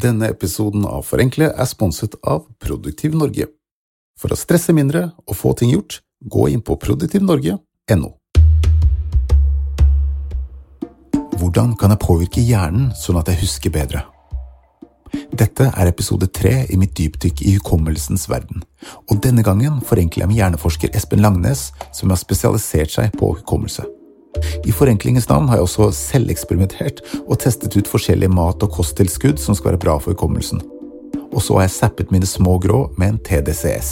Denne episoden av Forenkle er sponset av Produktiv Norge. For å stresse mindre og få ting gjort, gå inn på produktivnorge.no. Hvordan kan jeg påvirke hjernen sånn at jeg husker bedre? Dette er episode tre i mitt dypdykk i hukommelsens verden, og denne gangen forenkler jeg med hjerneforsker Espen Langnes, som har spesialisert seg på hukommelse. I forenklingens navn har jeg også selveksperimentert og testet ut forskjellige mat- og kosttilskudd som skal være bra for hukommelsen. Og så har jeg zappet mine små grå med en TDCS.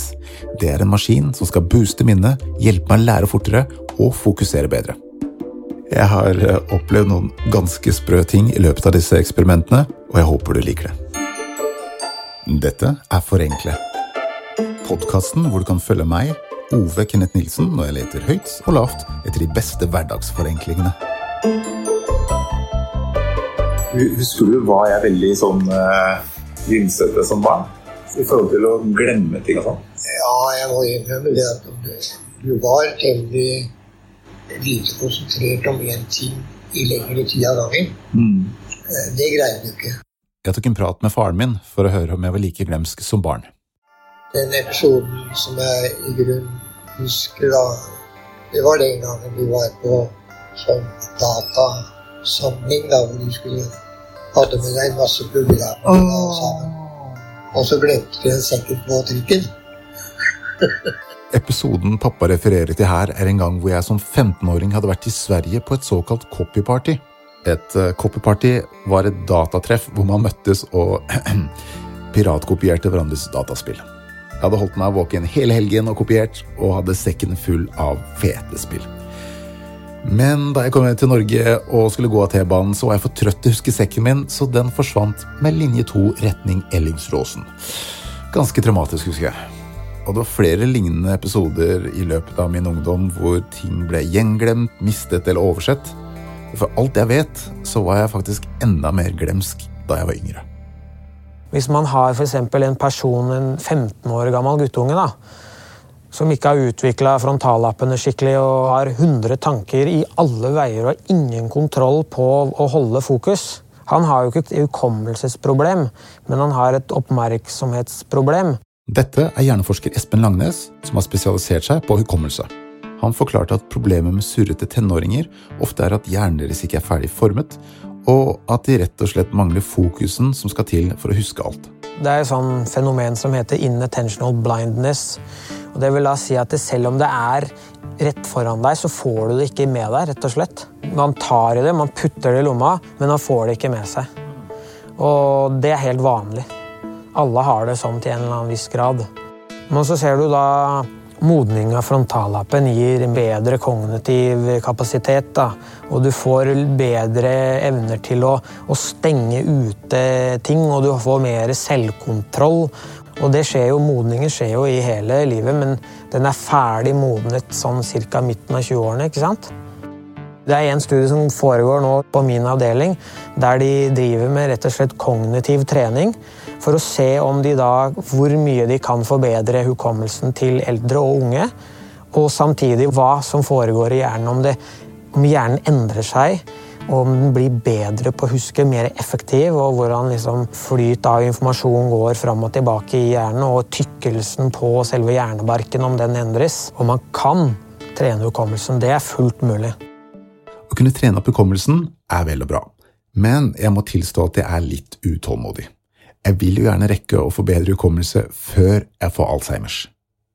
Det er en maskin som skal booste minnet, hjelpe meg å lære fortere og fokusere bedre. Jeg har eh, opplevd noen ganske sprø ting i løpet av disse eksperimentene, og jeg håper du liker det. Dette er Forenkle. Podkasten hvor du kan følge meg Ove Kenneth Nilsen når jeg leter høyt og lavt etter de beste hverdagsforenklingene. Husker du var jeg veldig sånn uh, vimsete som barn? I forhold til å glemme ting og sånn? Ja, jeg må innrømme det at du, var veldig lite konsentrert om én ting i lengre tid av gangen. Mm. Eh, det greide du ikke. Jeg tok en prat med faren min for å høre om jeg var like glemsk som barn den episoden som jeg i grunnen husker da, det var den gangen vi var på sånn datasamling da, hvor du skulle hadde med deg en masse programmer oh. Og så glemte du en sekund på trikken. Episoden pappa refererer til her, er en gang hvor jeg som 15-åring hadde vært i Sverige på et såkalt copyparty. Et uh, copyparty var et datatreff hvor man møttes og piratkopierte hverandres dataspill. Jeg hadde holdt meg våken hele helgen og kopiert, og hadde sekken full av fete spill. Men da jeg kom til Norge og skulle gå av T-banen, så var jeg for trøtt til å huske sekken min, så den forsvant med linje 2 retning Ellingsråsen. Ganske traumatisk, husker jeg. Og det var flere lignende episoder i løpet av min ungdom hvor ting ble gjenglemt, mistet eller oversett. For alt jeg vet, så var jeg faktisk enda mer glemsk da jeg var yngre. Hvis man har f.eks. en person, en 15 år gammel guttunge, da, som ikke har utvikla frontallappene skikkelig og har 100 tanker i alle veier og ingen kontroll på å holde fokus Han har jo ikke et hukommelsesproblem, men han har et oppmerksomhetsproblem. Dette er hjerneforsker Espen Langnes, som har spesialisert seg på hukommelse. Han forklarte at problemet med surrete tenåringer ofte er at hjernen deres ikke er ferdig formet, og at de rett og slett mangler fokusen som skal til for å huske alt. Det er et sånn fenomen som heter inattentional blindness. Og det vil da si at Selv om det er rett foran deg, så får du det ikke med deg. rett og slett. Man tar i det, man putter det i lomma, men man får det ikke med seg. Og det er helt vanlig. Alle har det sånn til en eller annen viss grad. Men så ser du da Modning av frontallappen gir bedre kognitiv kapasitet. Da. Og du får bedre evner til å, å, stenge ute ting, og du får mer selvkontroll. Og det skjer jo, Modningen skjer jo i hele livet, men den er ferdig modnet sånn ca. midten av 20-årene. ikke sant? Det er en studie som foregår nå på min avdeling, der de driver med rett og slett kognitiv trening for å se om de da, hvor mye de kan forbedre hukommelsen til eldre og unge. Og samtidig hva som foregår i hjernen. Om, det, om hjernen endrer seg, og om den blir bedre på å huske, mer effektiv, og hvordan liksom flyt av informasjon går fram og tilbake i hjernen, og tykkelsen på selve hjernebarken, om den endres. Og man kan trene hukommelsen. Det er fullt mulig. Å kunne trene opp hukommelsen er vel og bra, men jeg må tilstå at jeg er litt utålmodig. Jeg vil jo gjerne rekke å få bedre hukommelse før jeg får Alzheimers.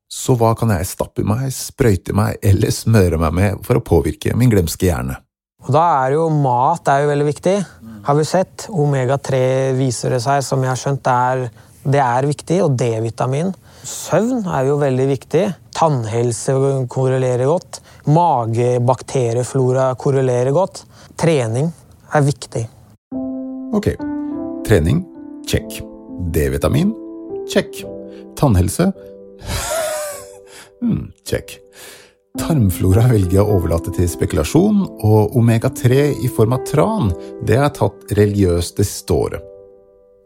Så hva kan jeg stappe i meg, sprøyte meg eller smøre meg med for å påvirke min glemske hjerne? Og Da er jo mat er jo veldig viktig. Har vi sett. Omega-3 viser det seg, som jeg har skjønt, er, det er viktig. Og D-vitamin. Søvn er jo veldig viktig. Tannhelse korrelerer godt. Magebakterieflora korrelerer godt. Trening er viktig. Ok. Trening Check. D-vitamin? Check. Tannhelse? hmm, check. Tarmflora velger jeg å overlate til spekulasjon, og omega-3 i form av tran det er tatt religiøst det året.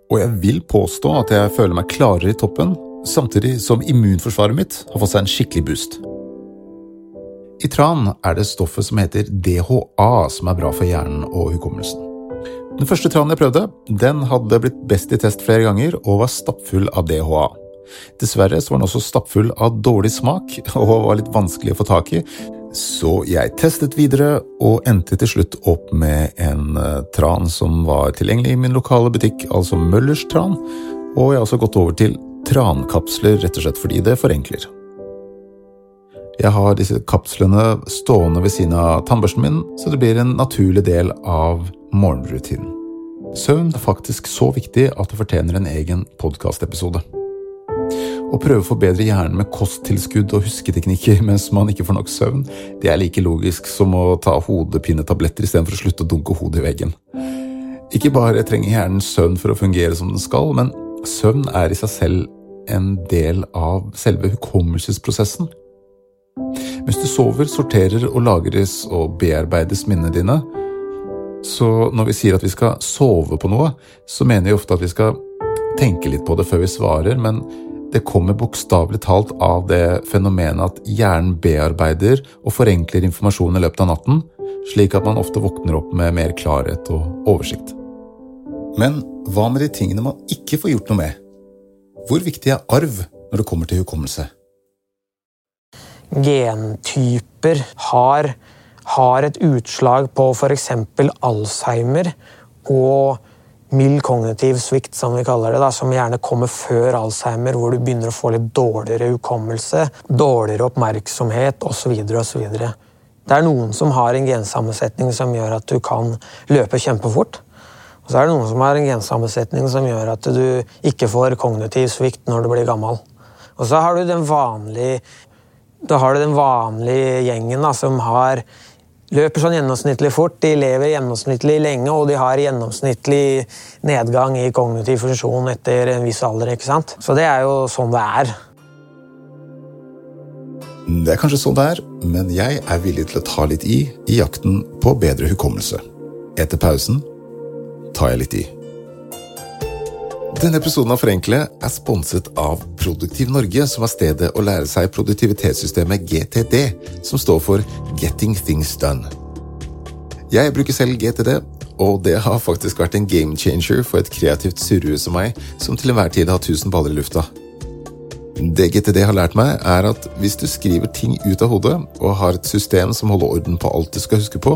Og jeg vil påstå at jeg føler meg klarere i toppen, samtidig som immunforsvaret mitt har fått seg en skikkelig boost. I tran er det stoffet som heter DHA som er bra for hjernen og hukommelsen. Den første tranen jeg prøvde, den hadde blitt best i test flere ganger og var stappfull av DHA. Dessverre så var den også stappfull av dårlig smak og var litt vanskelig å få tak i, så jeg testet videre og endte til slutt opp med en uh, tran som var tilgjengelig i min lokale butikk, altså Møllers tran, og jeg har også gått over til trankapsler rett og slett fordi det forenkler. Jeg har disse kapslene stående ved siden av tannbørsten min, så det blir en naturlig del av morgenrutinen. Søvn er faktisk så viktig at det fortjener en egen podkastepisode. Å prøve å forbedre hjernen med kosttilskudd og husketeknikker mens man ikke får nok søvn, det er like logisk som å ta hodepinetabletter istedenfor å slutte å dunke hodet i veggen. Ikke bare trenger hjernen søvn for å fungere som den skal, men søvn er i seg selv en del av selve hukommelsesprosessen. Mens du sover, sorterer og lagres og bearbeides minnene dine, så når vi sier at vi skal sove på noe, så mener vi ofte at vi skal tenke litt på det før vi svarer, men det kommer bokstavelig talt av det fenomenet at hjernen bearbeider og forenkler informasjon i løpet av natten, slik at man ofte våkner opp med mer klarhet og oversikt. Men hva med de tingene man ikke får gjort noe med? Hvor viktig er arv når det kommer til hukommelse? Gentyper har har et utslag på f.eks. Alzheimer og mild kognitiv svikt, som vi kaller det, da, som gjerne kommer før Alzheimer, hvor du begynner å få litt dårligere hukommelse, dårligere oppmerksomhet osv. osv. Det er noen som har en gensammensetning som gjør at du kan løpe kjempefort. Og så er det noen som har en gensammensetning som gjør at du ikke får kognitiv svikt når du blir gammel. Og så har du den vanlige, du den vanlige gjengen da, som har løper sånn gjennomsnittlig fort, de lever gjennomsnittlig lenge, og de har gjennomsnittlig nedgang i kognitiv funksjon etter en viss alder. ikke sant? Så det er jo sånn det er. Det er kanskje sånn det er, men jeg er villig til å ta litt i i jakten på bedre hukommelse. Etter pausen tar jeg litt i. Denne episoden av Forenkle er sponset av Produktiv Norge, som er stedet å lære seg produktivitetssystemet GTD, som står for Getting Things Done. Jeg bruker selv GTD, og det har faktisk vært en game changer for et kreativt surrue som meg, som til enhver tid har tusen baller i lufta. Det GTD har lært meg, er at hvis du skriver ting ut av hodet, og har et system som holder orden på alt du skal huske på,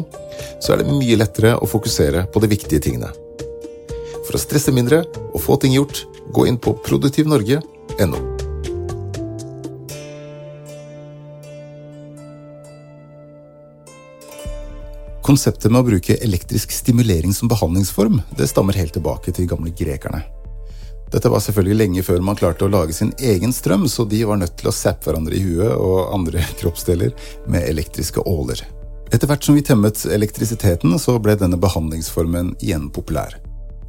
så er det mye lettere å fokusere på de viktige tingene. For å stresse mindre og få ting gjort, gå inn på produktivnorge.no. Konseptet med å bruke elektrisk stimulering som behandlingsform det stammer helt tilbake til gamle grekerne. Dette var selvfølgelig lenge før man klarte å lage sin egen strøm, så de var nødt til å zappe hverandre i huet og andre kroppsdeler med elektriske åler. Etter hvert som vi temmet elektrisiteten, så ble denne behandlingsformen igjen populær.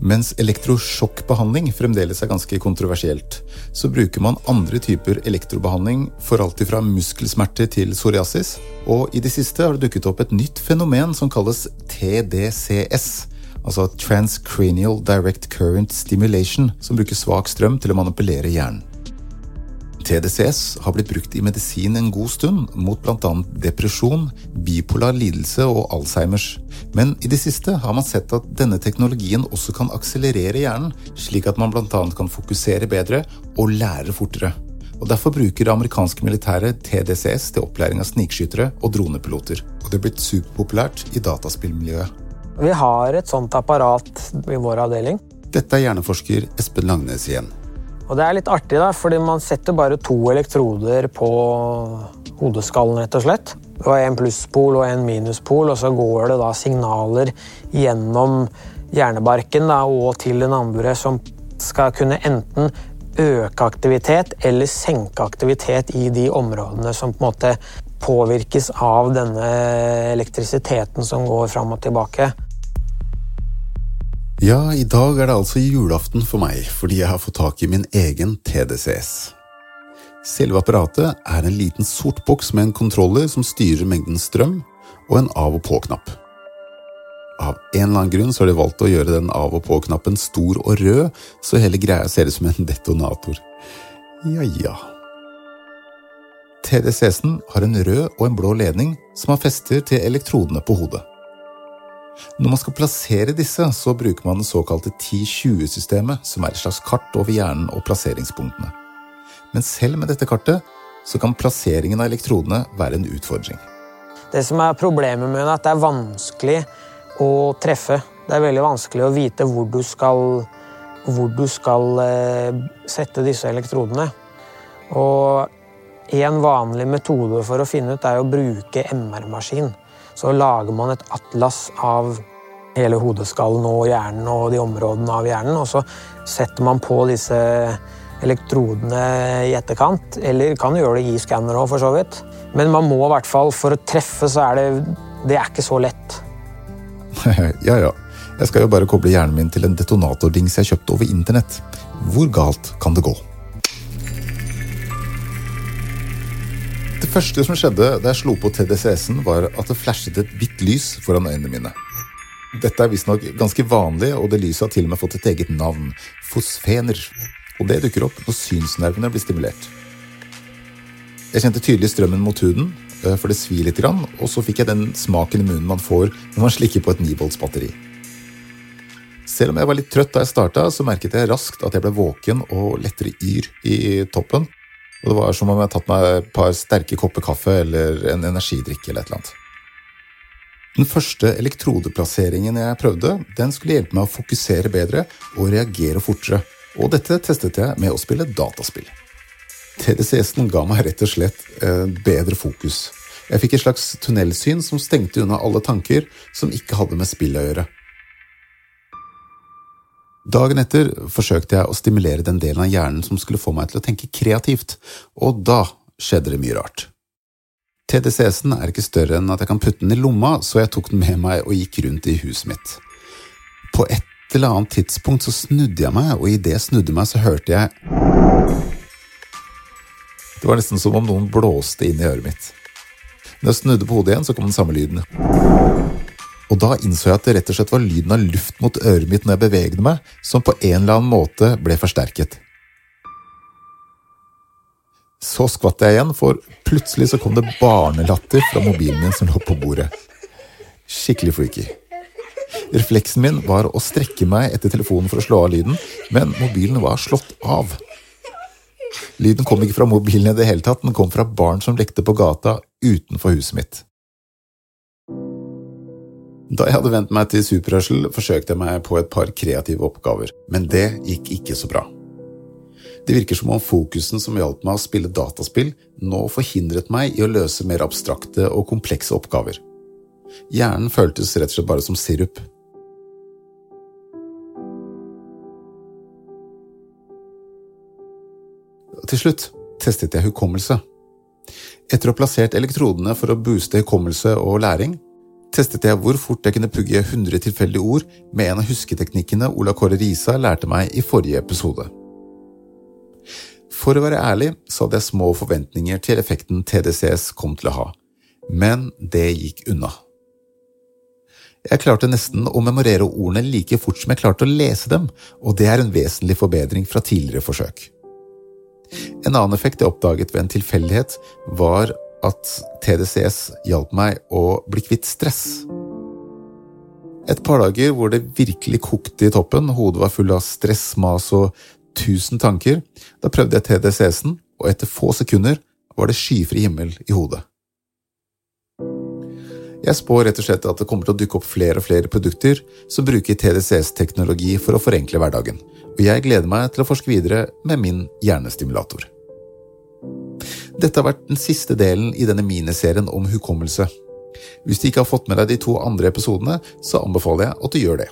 Mens elektrosjokkbehandling fremdeles er ganske kontroversielt, så bruker man andre typer elektrobehandling for alt fra muskelsmerter til psoriasis, og i det siste har det dukket opp et nytt fenomen som kalles TDCS, altså Transcranial Direct Current Stimulation, som bruker svak strøm til å manipulere hjernen. TDCS har blitt brukt i medisin en god stund, mot bl.a. depresjon, bipolar lidelse og Alzheimers. Men i det siste har man sett at denne teknologien også kan akselerere hjernen, slik at man bl.a. kan fokusere bedre og lære fortere. Og Derfor bruker det amerikanske militæret TDCS til opplæring av snikskyttere og dronepiloter. Og det er blitt superpopulært i dataspillmiljøet. Vi har et sånt apparat i vår avdeling. Dette er hjerneforsker Espen Langnes igjen. Og det er litt artig, da, fordi man setter bare to elektroder på hodeskallen, rett og slett. Og en plusspol og en minuspol, og så går det da signaler gjennom hjernebarken da, og til den andre som skal kunne enten øke aktivitet eller senke aktivitet i de områdene som på en måte påvirkes av denne elektrisiteten som går fram og tilbake. Ja, i dag er det altså julaften for meg, fordi jeg har fått tak i min egen TDCS. Selve apparatet er en liten sort boks med en kontroller som styrer mengden strøm, og en av og på-knapp. Av en eller annen grunn så har de valgt å gjøre den av og på-knappen stor og rød, så hele greia ser ut som en detonator. Ja ja. TDCS-en har en rød og en blå ledning som har fester til elektrodene på hodet. Når man skal plassere disse, så bruker man det såkalte 10-20-systemet, som er et slags kart over hjernen og plasseringspunktene. Men selv med dette kartet så kan plasseringen av elektrodene være en utfordring. Det som er Problemet med det, er at det er vanskelig å treffe. Det er veldig vanskelig å vite hvor du skal, hvor du skal eh, sette disse elektrodene. Og en vanlig metode for å finne ut er å bruke MR-maskin så lager man et atlas av hele hodeskallen og hjernen og de områdene av hjernen, og så setter man på disse elektrodene i etterkant. Eller kan gjøre det i skanner òg, for så vidt. Men man må i hvert fall, for å treffe, så er det Det er ikke så lett. ja, ja. Jeg skal jo bare koble hjernen min til en detonatordings jeg kjøpte over internett. Hvor galt kan det gå? Første som skjedde da jeg slo på TDCS-en, var at det flashet et hvitt lys foran øynene mine. Dette er visstnok ganske vanlig, og det lyset har til og med fått et eget navn. Fosfener. Og det dukker opp når synsnervene blir stimulert. Jeg kjente tydelig strømmen mot huden, eh, for det svir litt, og så fikk jeg den smaken i munnen man får når man slikker på et 9 batteri. Selv om jeg var litt trøtt da jeg starta, så merket jeg raskt at jeg ble våken og lettere yr i toppen. Og det var som om jeg hadde tatt meg et par sterke kopper kaffe eller en energidrikk eller et eller annet. Den første elektrodeplasseringen jeg prøvde, den skulle hjelpe meg å fokusere bedre og reagere fortere, og dette testet jeg med å spille dataspill. TDCS-en ga meg rett og slett eh, bedre fokus. Jeg fikk et slags tunnelsyn som stengte unna alle tanker som ikke hadde med spill å gjøre. Dagen etter forsøkte jeg å stimulere den delen av hjernen som skulle få meg til å tenke kreativt, og da skjedde det mye rart. TDCS-en er ikke større enn at jeg kan putte den i lomma, så jeg tok den med meg og gikk rundt i huset mitt. På et eller annet tidspunkt så snudde jeg meg, og idet jeg snudde meg, så hørte jeg Det var nesten som om noen blåste inn i øret mitt. Når jeg snudde på hodet igjen, så kom den samme lyden. Og da innså jeg at det rett og slett var lyden av luft mot øret mitt når jeg bevegde meg, som på en eller annen måte ble forsterket. Så skvatt jeg igjen, for plutselig så kom det barnelatter fra mobilen min som lå på bordet. Skikkelig freaky. Refleksen min var å strekke meg etter telefonen for å slå av lyden, men mobilen var slått av. Lyden kom ikke fra mobilen i det hele tatt, den kom fra barn som lekte på gata utenfor huset mitt. Da jeg hadde vent meg til superhørsel, forsøkte jeg meg på et par kreative oppgaver, men det gikk ikke så bra. Det virker som om fokusen som hjalp meg å spille dataspill, nå forhindret meg i å løse mer abstrakte og komplekse oppgaver. Hjernen føltes rett og slett bare som sirup. Til slutt testet jeg hukommelse. Etter å ha plassert elektrodene for å booste hukommelse og læring, testet jeg hvor fort jeg kunne pugge 100 tilfeldige ord med en av husketeknikkene Ola Kåre Risa lærte meg i forrige episode. For å være ærlig så hadde jeg små forventninger til effekten TDCS kom til å ha, men det gikk unna. Jeg klarte nesten å memorere ordene like fort som jeg klarte å lese dem, og det er en vesentlig forbedring fra tidligere forsøk. En annen effekt jeg oppdaget ved en tilfeldighet, var at TDCS hjalp meg å bli kvitt stress. Et par dager hvor det virkelig kokte i toppen, hodet var full av stress, mas og tusen tanker, da prøvde jeg TDCS-en, og etter få sekunder var det skyfri himmel i hodet. Jeg spår rett og slett at det kommer til å dukke opp flere og flere produkter som bruker TDCS-teknologi for å forenkle hverdagen, og jeg gleder meg til å forske videre med min hjernestimulator. Dette har vært den siste delen i denne miniserien om hukommelse. Hvis du ikke har fått med deg de to andre episodene, så anbefaler jeg at du gjør det.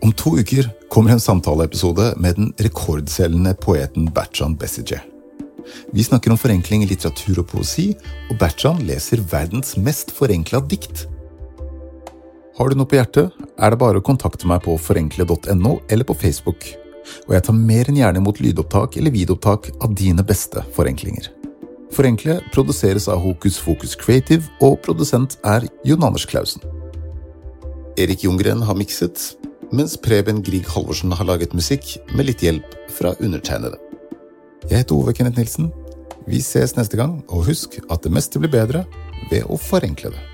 Om to uker kommer en samtaleepisode med den rekordselgende poeten Bertrand Bessige. Vi snakker om forenkling i litteratur og poesi, og Bertrand leser verdens mest forenkla dikt. Har du noe på hjertet, er det bare å kontakte meg på forenkle.no eller på Facebook. Og jeg tar mer enn gjerne imot lydopptak eller videoopptak av dine beste forenklinger. Forenkle produseres av Hokus Fokus Creative, og produsent er Jon Anders Klausen. Erik Jungren har mikset, mens Preben Grieg Halvorsen har laget musikk med litt hjelp fra undertegnede. Jeg heter Ove Kenneth Nilsen. Vi ses neste gang, og husk at det meste blir bedre ved å forenkle det.